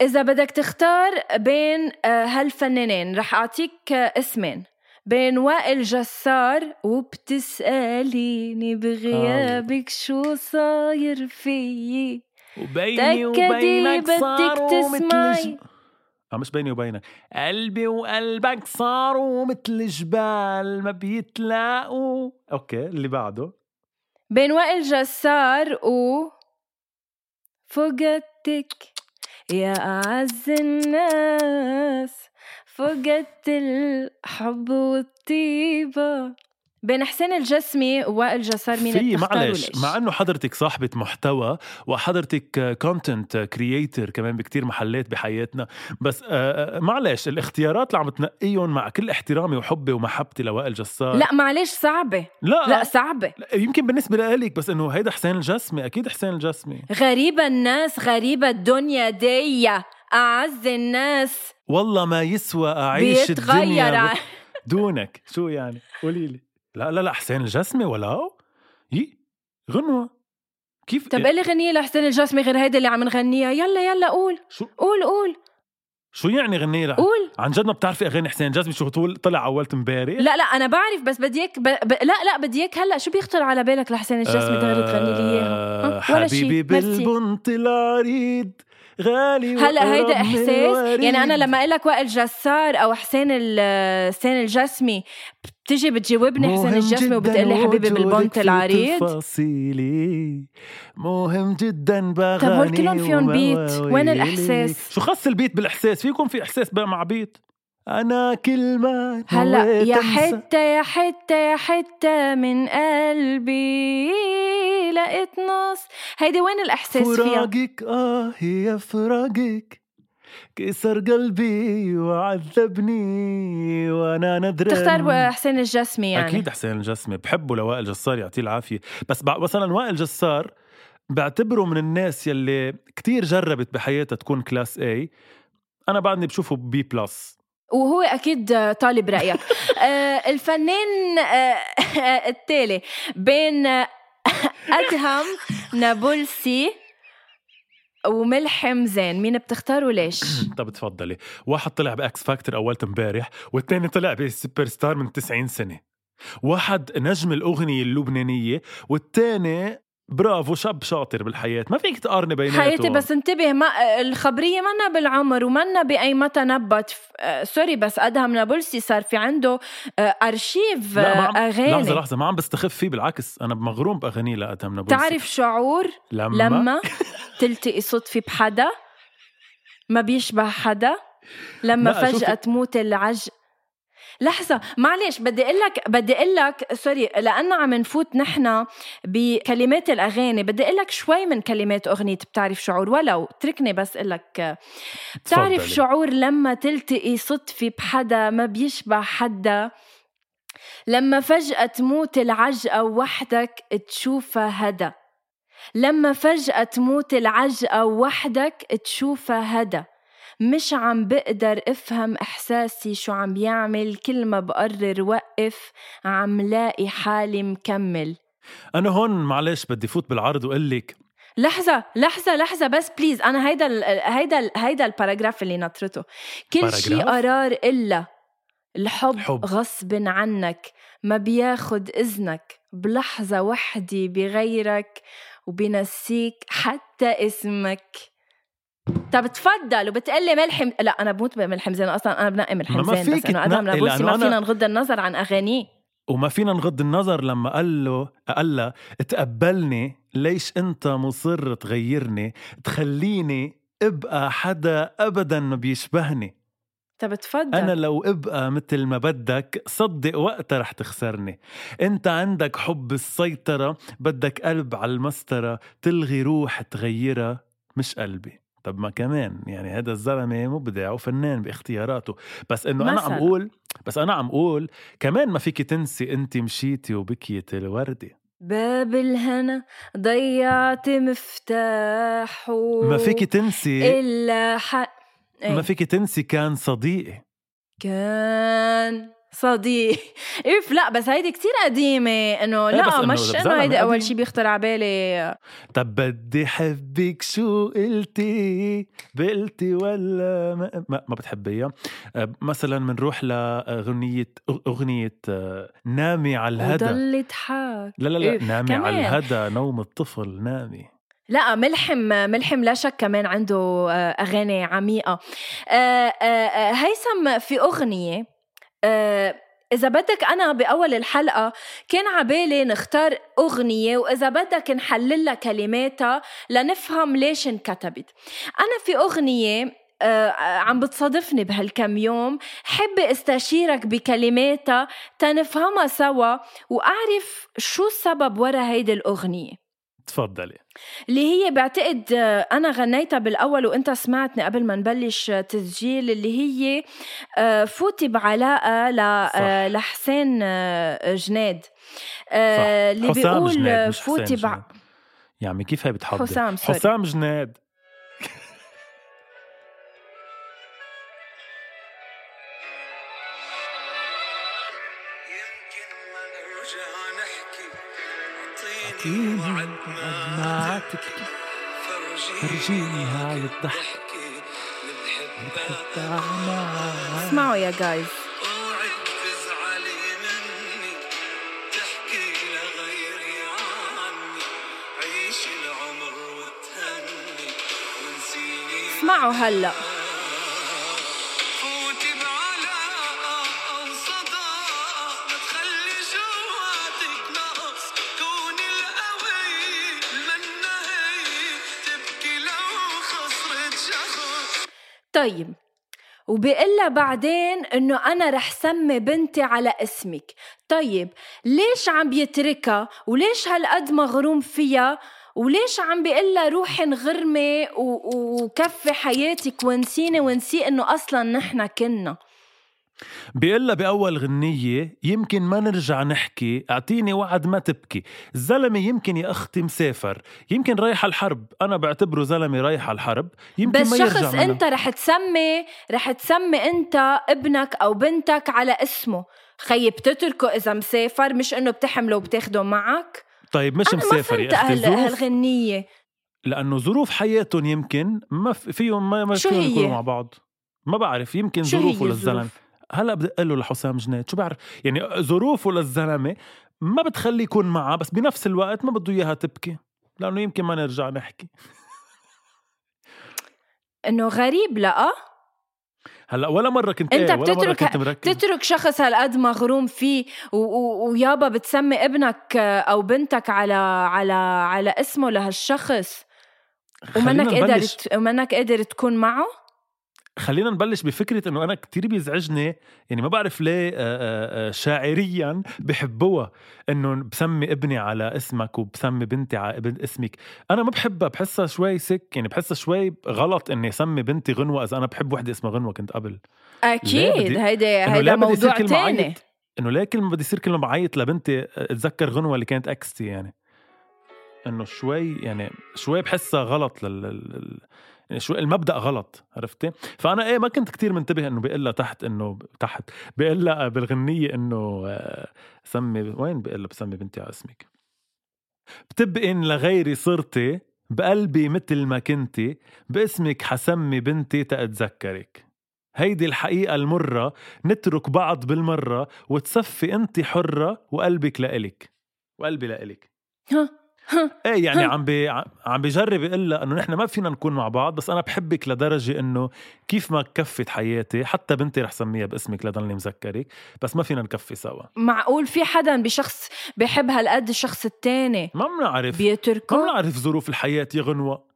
إذا بدك تختار بين آه، هالفنانين رح أعطيك آه، اسمين. بين وائل جسار وبتسأليني بغيابك شو صاير فيي؟ وبيني وبينك بدك صاروا تسمعي. آه مش بيني وبينك. قلبي وقلبك صاروا مثل جبال ما بيتلاقوا. okay اللي بعده. بين وائل جسار و فقدتك يا أعز الناس فقدت الحب والطيبة. بين حسين الجسمي ووائل جسار مين في معلش؟ مع إنه حضرتك صاحبة محتوى وحضرتك content creator كمان بكتير محلات بحياتنا بس آه، آه، معلش الاختيارات اللي عم تنقيهم مع كل احترامي وحبي ومحبتي لوائل جسار. لا معلش صعبة. لا, لا صعبة. لا يمكن بالنسبة لإلك بس إنه هيدا حسين الجسمي أكيد حسين الجسمي. غريبة الناس غريبة الدنيا دي أعز الناس. والله ما يسوى أعيش بيتغير. الدنيا دونك. شو يعني؟ قولي لي. لا لا لا حسين الجسمي ولو يي غنوة. كيف؟ طب قلي غنية لحسين الجسمي غير هيدا اللي عم نغنيها. يلا يلا قول. شو؟ قول قول. شو يعني غنية لح... قول. عن جد ما بتعرفي أغاني حسين الجسمي؟ شو طول طلع اولت امبارح لا لا أنا بعرف بس بدي إياك ب... ب... لا لا بدي إياك هلأ. شو بيخطر على بالك لحسين الجسمي دغري تغني لي إياها؟ آه،؟ ولا. حبيبي. بالبنط العريض غالي هلا هيدا إحساس يعني أنا. لما أقول لك وائل جسار أو حسين حسين الجسمي بتجي بتجاوبني حسين الجسمي جداً وبتقول لي حبيبي في العريض تفاصيلي مهم جدا باغاني طب هول كلهم فيهم بيت، وين. الإحساس؟ شو خص البيت بالإحساس في يكون في إحساس بقى مع بيت أنا كل ما هلا يا حتة يا حتة يا حتة من قلبي لقيت نص. هيدي وين الإحساس فيها؟ فراقك آه يا فراقك. كسر قلبي وعذبني وأنا ندران تختار حسين الجسمي يعني؟ أكيد حسين الجسمي. بحبه لوائل جسار يعطيه العافية. بس بع- مثلا وائل جسار بعتبره من الناس يلي كتير جربت بحياتها تكون class A أنا بعدني بشوفه B plus وهو أكيد طالب رأيك. آه، الفنان آه، التالي بين أدهم نابلسي وملحم زين مين بتختار وليش طب تفضلي. واحد طلع ب X Factor اولت امبارح والتاني طلع ب Super Star من 90 سنة. واحد نجم الأغنية اللبنانية والتاني برافو شاب شاطر بالحياة. ما فيك تقارني بيناتهم. حياتي بس انتبه ما الخبرية منا بالعمر ومنا بأي متى نبت. آه، sorry بس أدهم نابلسي صار في عنده آه، أرشيف لا ما عم... آه، أغاني. لحظة لحظة ما عم بستخف فيه بالعكس. أنا مغروم باغانيه لأدهم نابلسي. تعرف شعور؟ لما, لما تلتقي صدفة بحدا ما بيشبه حدا لما شوفي- فجأة تموت العج لحظة معلش بدي أقول لك بدي أقول لك sorry لأنه عم نفوت نحن بكلمات الأغاني بدي أقول لك شوي من كلمات أغنية بتعرف شعور ولو اتركني بس أقول لك بتعرف. شعور لما تلتقي صدفة بحدا ما بيشبه حدا لما فجأة تموت العجقة وحدك تشوفها هدا لما فجأة تموت العجقة وحدك تشوفها هدا مش عم بقدر افهم احساسي شو عم بيعمل كل ما بقرر وقف عم لاقي حالي مكمل. أنا هون معلش بدي فوت بالعرض وأقول لك. لحظة لحظة لحظة بس please أنا هيدا ال هيدا ال هيدا ال paragraph اللي نطرته. كل شي paragraph؟ قرار إلا الحب حب. غصب عنك ما بياخد إذنك. بلحظة وحدة بغيرك وبنسيك حتى اسمك. طب تفضل وبتقلي ملحم لا أنا بموت بملحم زين أصلا أنا بنقي ملحم ما زين بس فيك انه نابلسي لأنه ما فينا نغض النظر عن أغانيه. وما فينا نغض النظر لما قال له قال لها تقبلني ليش أنت مصر تغيرني؟ تخليني أبقى حدا ابدا ما بيشبهني. طب تفضل أنا لو أبقى مثل ما بدك صدق وقتها رح تخسرني. أنت عندك حب السيطرة بدك قلب على المسطرة تلغي روح تغيرها مش قلبي. طب ما كمان يعني هذا الزلمة مبدع وفنان باختياراته. بس إنه أنا عم. أقول بس أنا عم أقول كمان ما فيك تنسي انت مشيتي وبكيت الوردة. باب الهنا ضيعت مفتاحه ما فيك تنسي الا حق ما فيك تنسي كان صديقي. كان صديق. اف لا بس هيدي كتير قديمة. إنه إيه لا إنه مش إنه هيدي أول قديم. شي بيخطر على بالي. طب بدي حبك شو قلتي؟ بقلتي ولا ما, ما, ما بتحبيها؟ أه، مثلا بنروح لأغنية أغنية أه، نامي على الهدى. وضل يضحك لا لا لا إيه، نامي كمان. على الهدى نوم الطفل نامي. لا ملحم ملحم لا شك كمان عنده آه، أغاني عميقة. هيثم في أغنية إذا بدك أنا بأول الحلقة كان عبالي نختار أغنية وإذا بدك نحلل لها كلماتها لنفهم ليش انكتبت. أنا في أغنية آه، عم بتصادفني بهالكم يوم حب استشيرك بكلماتها تنفهمها سوا وأعرف شو السبب ورا هيدي الأغنية. تفضلي. اللي هي بعتقد آه، أنا غنيتها بالأول وأنت سمعتني قبل ما نبلش آه، تسجيل اللي هي آه، فوتي بعلاقة ل- لحسين جناد اللي بيقول فوتي بع... عمي كيف هي بتحضر؟ حسام، سوري. حسام جناد وعد وعد ما تبكي فرجيني فرجيني هاي الضحكة اسمعوا يا جايز اوعي تزعلي طيب. وبيقلها بعدين إنه أنا رح سمي بنتي على اسمك. طيب ليش عم بيتركها؟ وليش هالقد مغروم فيها؟ وليش عم بيقلها روحي انغرمي وكفي حياتك ونسيني ونسي إنه أصلا نحن كنا؟ بيقلها بأول غنية يمكن ما نرجع نحكي أعطيني وعد ما تبكي الزلمة يمكن يا أختي مسافر يمكن رايح على الحرب أنا بعتبره زلمة رايح على الحرب يمكن بس ما يرجع شخص منها. أنت رح تسمي رح تسمي أنت ابنك أو بنتك على اسمه خيي بتتركه إذا مسافر مش إنه بتحمله وبتاخده معك طيب مش مسافر يا أختي ظروف هالغنية لأنه ظروف حياتهم يمكن ما في- فيهم ما, ما فيهم؟ يكونوا مع بعض ما بعرف يمكن ظروفه للزلمة؟ هلا أقول له لحسام جناد شو بعرف؟ يعني ظروفه للزلمة ما بتخليه يكون معها بس بنفس الوقت ما بده إياها تبكي لأنه يمكن ما نرجع نحكي. إنه غريب؟ لا. هلا ولا مرة كنت أنت إيه ولا مرة بتترك كنت مركز. تترك شخص هالقد مغروم فيه و- و- ويابا بتسمي ابنك أو بنتك على على على اسمه لهالشخص ومنك خلينا قادر نبلش. ت- ومنك قادر تكون معه؟ خلينا نبلش بفكرة إنه أنا كتير بيزعجني يعني ما بعرف ليه آه، آه، آه، شاعريا بحبوها إنه بسمي ابني على اسمك وبسمي بنتي على ابن اسمك. أنا ما بحبها بحسها شوي سك يعني بحسها شوي غلط إني اسمي بنتي غنوة إذا أنا بحب وحدة اسمها غنوة كنت قبل. أكيد هيدا هيدا موضوع تاني. إنه ليه كل ما بدي يصير كل ما بعيط لبنتي؟ أتذكر غنوة اللي كانت اكستي يعني. إنه شوي يعني شوي بحسها غلط لل, يعني شوي المبدأ غلط عرفتي؟ فأنا إيه ما كنت كتير منتبه إنه بيقول لها تحت إنه تحت بيقول لها بالغنية إنه آه، سمي وين بيقول لها بسمي بنتي على اسمك؟ بتبقي إن لغيري صرتي بقلبي مثل ما كنتي باسمك حسمي بنتي تأتذكرك. هيدي الحقيقة المرة نترك بعض بالمرة وتصفي انت حرة وقلبك لإلك. وقلبي لإلك. ها؟ إيه يعني عم بي عم بجرب يقول لها إنه نحن ما فينا نكون مع بعض بس أنا بحبك لدرجة إنه كيف ما كفت حياتي حتى بنتي رح سميها باسمك لضلني مذكرك بس ما فينا نكفي سوا. معقول في حدا بشخص بحب هالقد الشخص التاني ما بنعرف ما بيتركه بنعرف ظروف الحياة يا غنوة.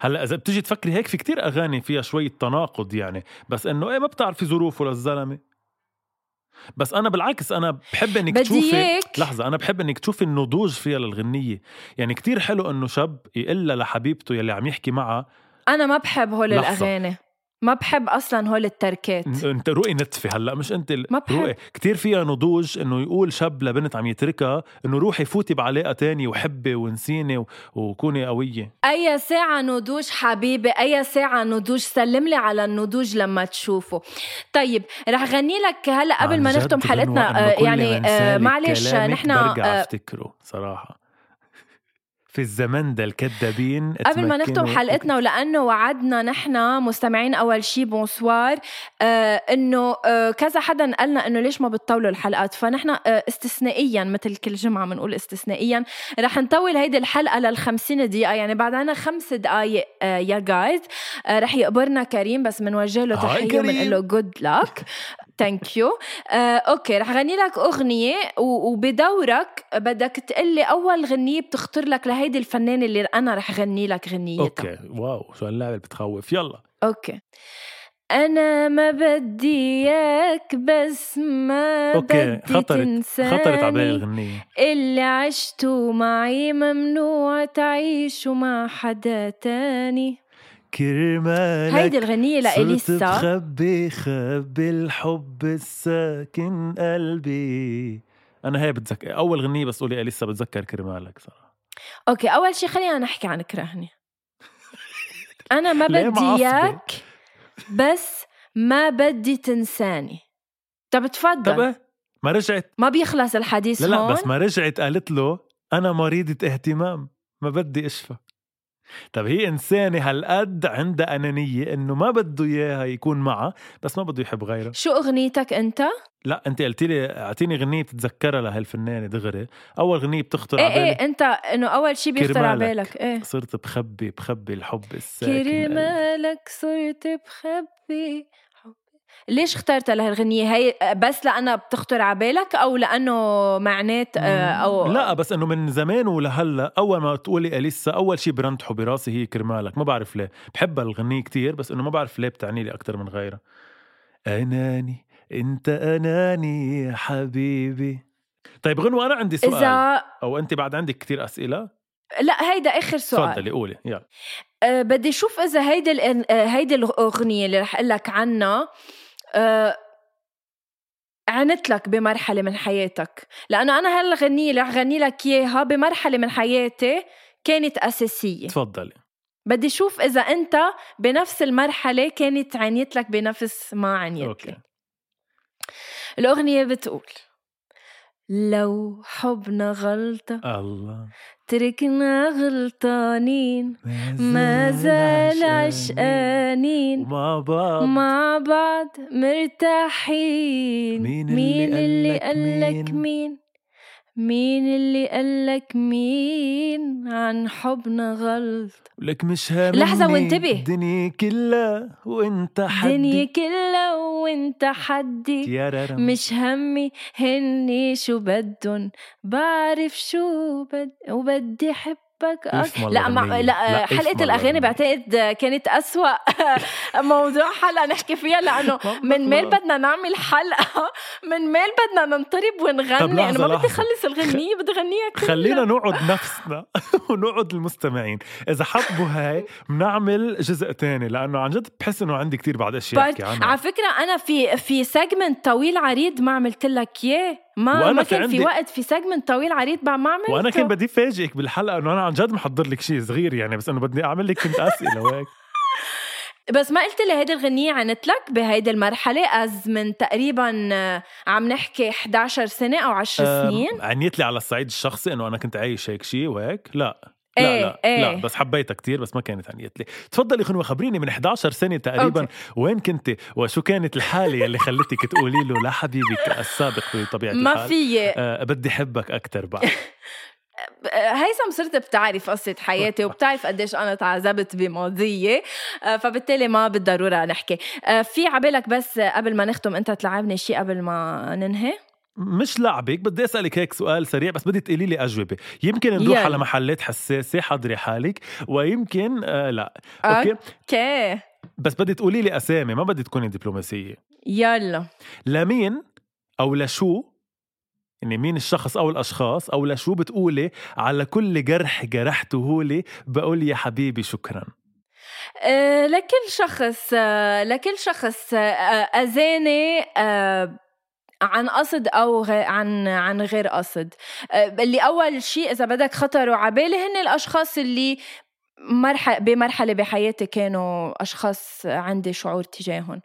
هلأ إذا بتيجي تفكري هيك في كتير أغاني فيها شوية تناقض يعني بس إنه إيه ما بتعرفي ظروفه للزلمة. بس أنا بالعكس أنا بحب إنك تشوفي. لحظة أنا بحب إنك تشوفي النضوج فيها للغنية يعني كتير حلو إنه شاب يقول لها لحبيبته يلي عم يحكي معها أنا ما بحب هول. الأغاني ما بحب أصلا هول التركات. انت رؤي نتفه هلأ مش انت ال- ما بحب. رؤي. كتير فيها نضوج إنه يقول شاب لبنت عم يتركها إنه روحي فوتي بعلاقة تانية وحبي ونسيني و- وكوني قوية. أي ساعة نضوج حبيبي أي ساعة نضوج سلم لي على النضوج لما تشوفه. طيب رح غني لك هلأ قبل ما نختم حلقتنا آه، يعني آه، معلش نحن برجع آه، أفتكره صراحة. في الزمن ده الكذابين قبل ما نختم حلقتنا ولأنه وعدنا نحن مستمعين أول شي بونسوار آه إنه آه كذا حدا قالنا إنه ليش ما بتطولوا الحلقات؟ فنحن آه استثنائيا مثل كل جمعة بنقول استثنائيا. رح نطول هيدي الحلقة لل 50 دقيقة يعني بعد عنا خمس دقائق آه يا جايز آه رح يقبرنا كريم بس بنوجه له تحية. بنقول له good luck thank you okay رح غني لك أغنية وبدورك بدك تقلي أول غنية بتخطر لك لهيدي الفنانة اللي أنا رح غني لك غنيتها. okay. wow شو هاللعبة بتخوف. يلا. okay. أنا ما بدي إياك بس ما okay بدي خطرت تنساني. خطرت على بالي الغنية. اللي عشتوا معي ممنوع تعيشوا مع حدا تاني. كرمالك هيدي الغنية صرت لإليسا بخبي خبي الحب الساكن قلبي. أنا هي بتذكر أول غنية بس قولي إليسا بتذكر كرمالك صراحة. أوكي أول شي خلينا نحكي عن كرهني. أنا ما بدي؟ إياك بس ما بدي تنساني. طب طب تفضل إيه؟ ما رجعت. ما بيخلص الحديث لا لا هون؟ بس ما رجعت قالت له أنا مريضة اهتمام ما بدي أشفى. طب هي إنسانة هالقد عندها أنانية إنه ما بده إياها يكون معها بس ما بده يحب غيرها شو أغنيتك أنت؟ لا أنت قلت لي أعطيني غنية بتتذكرها لهالفنانة دغري أول غنية بتخطر إيه على بالي إيه أنت إنه أول شي بيخطر على. بالك إيه صرت بخبي بخبي الحب الساكن. كرمالك صرت بخبي ليش اخترتها لهالغنية هي بس لأنها بتخطر على بالك أو لأنه معنات آه، أو لا بس إنه من زمان ولهلأ أول ما تقولي أليسا أول شيء برنتحه براسي هي كرمالك. ما بعرف ليه. بحبها الغنية كتير بس إنه ما بعرف ليه بتعني لي أكثر من غيرها. أناني أنت أناني يا حبيبي. طيب غنوة أنا عندي سؤال. إذا أو أنت بعد عندك كتير أسئلة؟ لا هيدا آخر سؤال. تفضلي قولي يلا. أه بدي أشوف إذا هيدي آه، هيدي الاغنيه اللي رح أقول لك عنها عنت لك بمرحلة من حياتك. لأنه أنا هالغنيه اللي رح غني لك إياها بمرحلة من حياتي كانت أساسية. تفضلي. بدي أشوف إذا أنت بنفس المرحلة كانت عنيت لك بنفس ما عنيت لي الأغنية بتقول لو حبنا غلطة الله. تركنا غلطانين ما زال عشقانين. ومع بعض مع بعض مرتاحين. مين اللي مين اللي قالك قالك مين؟ مين؟ مين اللي قالك مين عن حبنا غلط لك مش هاممني لحظة وانتبه. الدنيا كلها وانت حدي كلها وانت حدي يا. مش همي هني شو بدن بعرف شو بد وبدي. والله لا. غنية. لا, الأغاني غنية. بعتقد كانت أسوأ موضوع حلقة نحكي فيها لأنه من ميل بدنا نعمل حلقة من ميل بدنا ننطرب ونغني لحظة، أنا ما بدي لحظة. أخلص الغنية بدي غنيها كلها خلينا نقعد نفسنا ونقعد المستمعين إذا حبوا هاي بنعمل جزء تاني لأنه عن جد بحس إنه عندي كتير بعد أشياء أحكي عنها على فكرة أنا في في segment طويل عريض ما عملت لك إياه ما وأنا ما في كان في عندي- وقت في segment طويل عريض ما ما عملته وأنا كان بدي فاجئك بالحلقة إنه أنا عن جد محضر لك شيء صغير يعني بس إنه بدي أعمل لك كنت أسئلة وهيك. بس ما قلت لي هيدي الغنية عنت لك بهيدي المرحلة از من تقريبا آه، عم نحكي 11 سنة أو 10 أم، سنين. عنيت لي على الصعيد الشخصي إنه أنا كنت عايش هيك شيء وهيك لا. لا لا إيه. لا بس حبيتها كتير بس ما كانت عنيت لي تفضلي غنوة خبريني من 11 سنة تقريبا okay. وين كنت وشو كانت الحالة اللي خلتك تقولي له لا حبيبك السابق بطبيعة ما الحال؟ في آه بدي حبك أكتر بعد. هيثم صرت بتعرف قصة حياتي وبتعرف قديش أنا تعذبت بماضيي آه، فبالتالي ما بالضرورة نحكي. آه، في عبالك بس قبل ما نختم أنت تلعبني شيء قبل ما ننهي؟ مش لعبك بدي أسألك هيك سؤال سريع بس بدي تقولي لي أجوبة. يمكن نروح يلا. على محلات حساسة حضري حالك ويمكن آه لا. okay؟ okay. بس بدي تقولي لي أسامي ما بدي تكوني دبلوماسية. يلا. لمين أو لشو يعني مين الشخص أو الأشخاص أو لشو بتقولي على كل جرح جرحته لي بقول يا حبيبي شكرا؟ آه، لكل شخص آه، لكل شخص آه، أذاني عن قصد أو. عن عن غير قصد. آه، اللي أول شيء إذا بدك خطروا على بالي هن الأشخاص اللي مرحله بمرحلة بحياتي كانوا أشخاص عندي شعور تجاههم.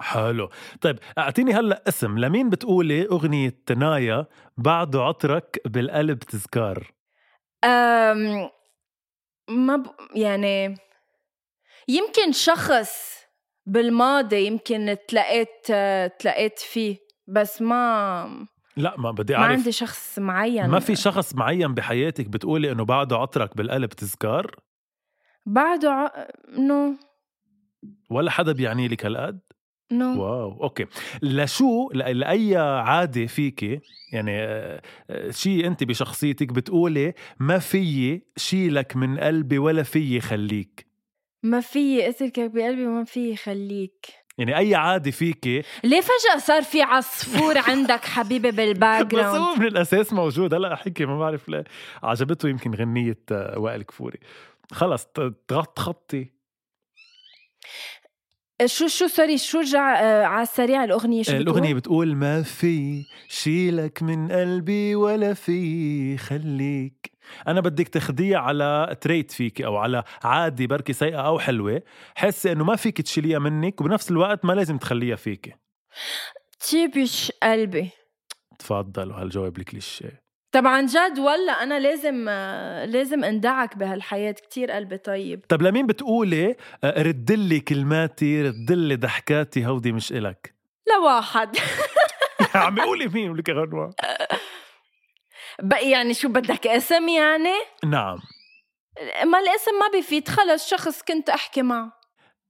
حلو. طيب أعطيني هلأ اسم. لمين بتقولي أغنية تنايا بعده عطرك بالقلب تذكار؟ أم ما ب... يعني يمكن شخص بالماضي يمكن تلاقيت تلاقيت فيه. بس ما لا ما بدي ما أعرف. عندي شخص معين. ما في شخص معين بحياتك بتقولي إنه بعده عطرك بالقلب تذكار بعده ع... no. ولا حدا بيعني لك هالقد؟ no. wow okay. لشو لأي عادة فيكي يعني آه، آه، شيء أنت بشخصيتك بتقولي ما فيي شيلك من قلبي ولا فيي خليك؟ ما في اتركك بقلبي وما في خليك. يعني أي عاده فيكي ليه فجأة صار في عصفور عندك حبيبي بال back بس هو ground من الأساس موجود. هلأ حكي ما بعرف ليه. عجبته يمكن غنية آه، وائل كفوري. خلص ت- تغط خطي شو شو سوري شو رجع آه، على السريع الأغنية؟ شو الأغنية بتقول؟ بتقول ما في شيلك من قلبي ولا في خليك. أنا بدك تاخديها على تريت فيكي أو على عادي بركي سيئة أو حلوة. حسي إنه ما فيك تشيليها منك وبنفس الوقت ما لازم تخليها فيكي تيبش قلبي. تفضلوا هالجواب الكليشيه. طبعا جد ولا أنا لازم لازم أندعك بهالحياة كتير قلبي. طيب. طب لمين بتقولي آه، ردلي كلماتي ردلي ضحكاتي هودي مش إلك؟ لواحد. عم قولي مين؟ ولك غنوة. بقى يعني شو بدك اسم يعني؟ نعم. ما الاسم ما بفيد خلص شخص كنت أحكي معه.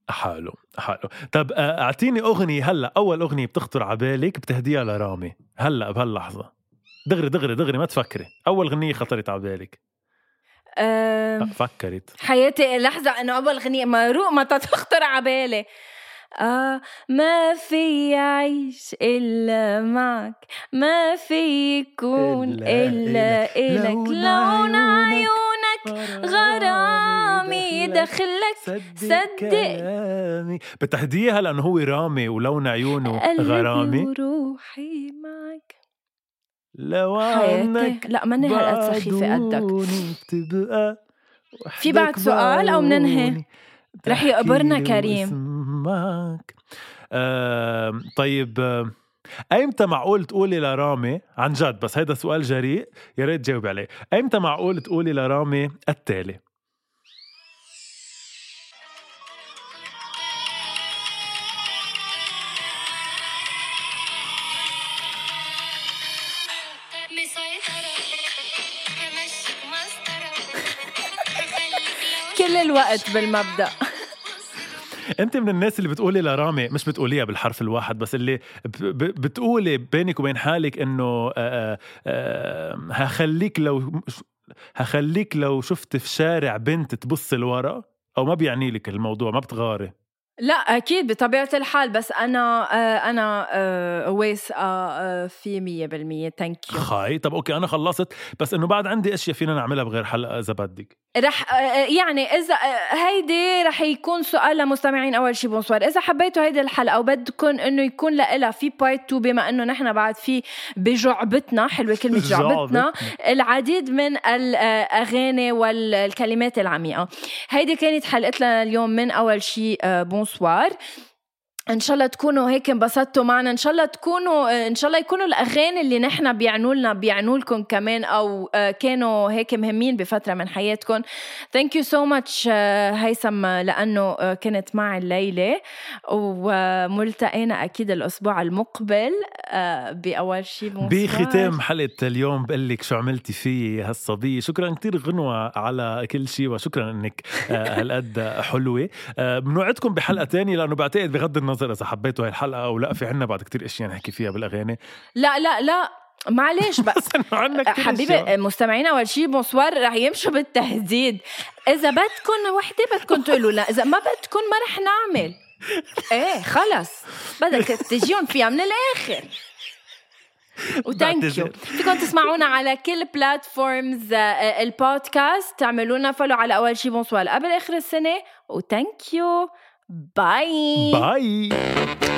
حلو حلو. طب آه، أعطيني أغنية هلأ أول أغنية بتخطر على بالك بتهديها لرامي. هلأ بهاللحظة. دغري دغري دغري ما تفكري. أول غنية خطرت على بالك. أه فكرت. حياتي لحظة انه أول غنية مروق ما تخطر على بالي. آه ما في عيش إلا معك ما في يكون إلا إلا إلك. لون عيونك غرامي دخلك صدق. كلامي بتهديها لأنه هو رامي ولون عيونه قلبي غرامي وروحي معك لو عنك لا ماني هالقد سخيفة قدك في بعد سؤال أو مننهي؟ رح يقبرنا كريم. واسمعك. آه طيب آه، أيمتى معقول تقولي لرامي عن جد بس هيدا سؤال جريء يا ريت تجاوبي عليه. أيمتى معقول تقولي لرامي التالي؟ كل الوقت بالمبدأ. أنت من الناس اللي بتقولي لرامي مش بتقوليها بالحرف الواحد بس اللي بتقولي بينك وبين حالك إنه هخليك لو هخليك لو شفت في شارع بنت تبص لورا أو ما بيعني لك الموضوع ما بتغاري. لا أكيد بطبيعة الحال بس أنا آه أنا آه واثقه آه في مية بالمية. thank you خاي طب okay أنا خلصت. بس إنه بعد عندي أشياء فينا نعملها بغير حلقه إذا بدك. رح آه يعني إذا آه هيدي رح يكون سؤال لمستمعين. أول شي بونسوار. إذا حبيتوا هيدي الحلقة وبدكم إنه يكون لها في part 2 بما إنه نحن بعد في بجعبتنا حلوة كلمة جعبتنا. العديد من الاغاني والكلمات العميقة. هيدي كانت حلقتنا اليوم من أول شي آه، بونسوار إن شاء الله تكونوا هيك انبسطتوا معنا. إن شاء الله تكونوا إن شاء الله يكونوا الأغاني اللي نحن بيعنوا لنا بيعنوا لكم كمان أو آه، كانوا هيك مهمين بفترة من حياتكم. thank you so much هيثم لأنه آه، كنت معي الليلة. وملتقينا أكيد الأسبوع المقبل آه، بأول شيء بختام حلقة اليوم بقول لك شو عملتي فيي هالصبية. شكرا كتير غنوة على كل شيء وشكرا إنك هالقد حلوة. آه، بنوعدكم بحلقة تانية لأنه بعتقد بغض النظر إذا حبيتوا هاي الحلقة أو لا في عنا بعد كتير أشياء نحكي فيها بالأغاني. لا لا لا معلش بس حبيبي. مستمعينا أول شيء بونسوار رح يمشوا بالتهديد. إذا بدكم وحدة بدكم تقولوا لا إذا ما بدكم ما رح نعمل. إيه خلص. بدك تجيهم فيها من الآخر. و thank you. فيكم تسمعونا على كل platforms البودكاست تعملونا follow على أول شي بونسوار قبل آخر السنة. و thank you Bye. Bye.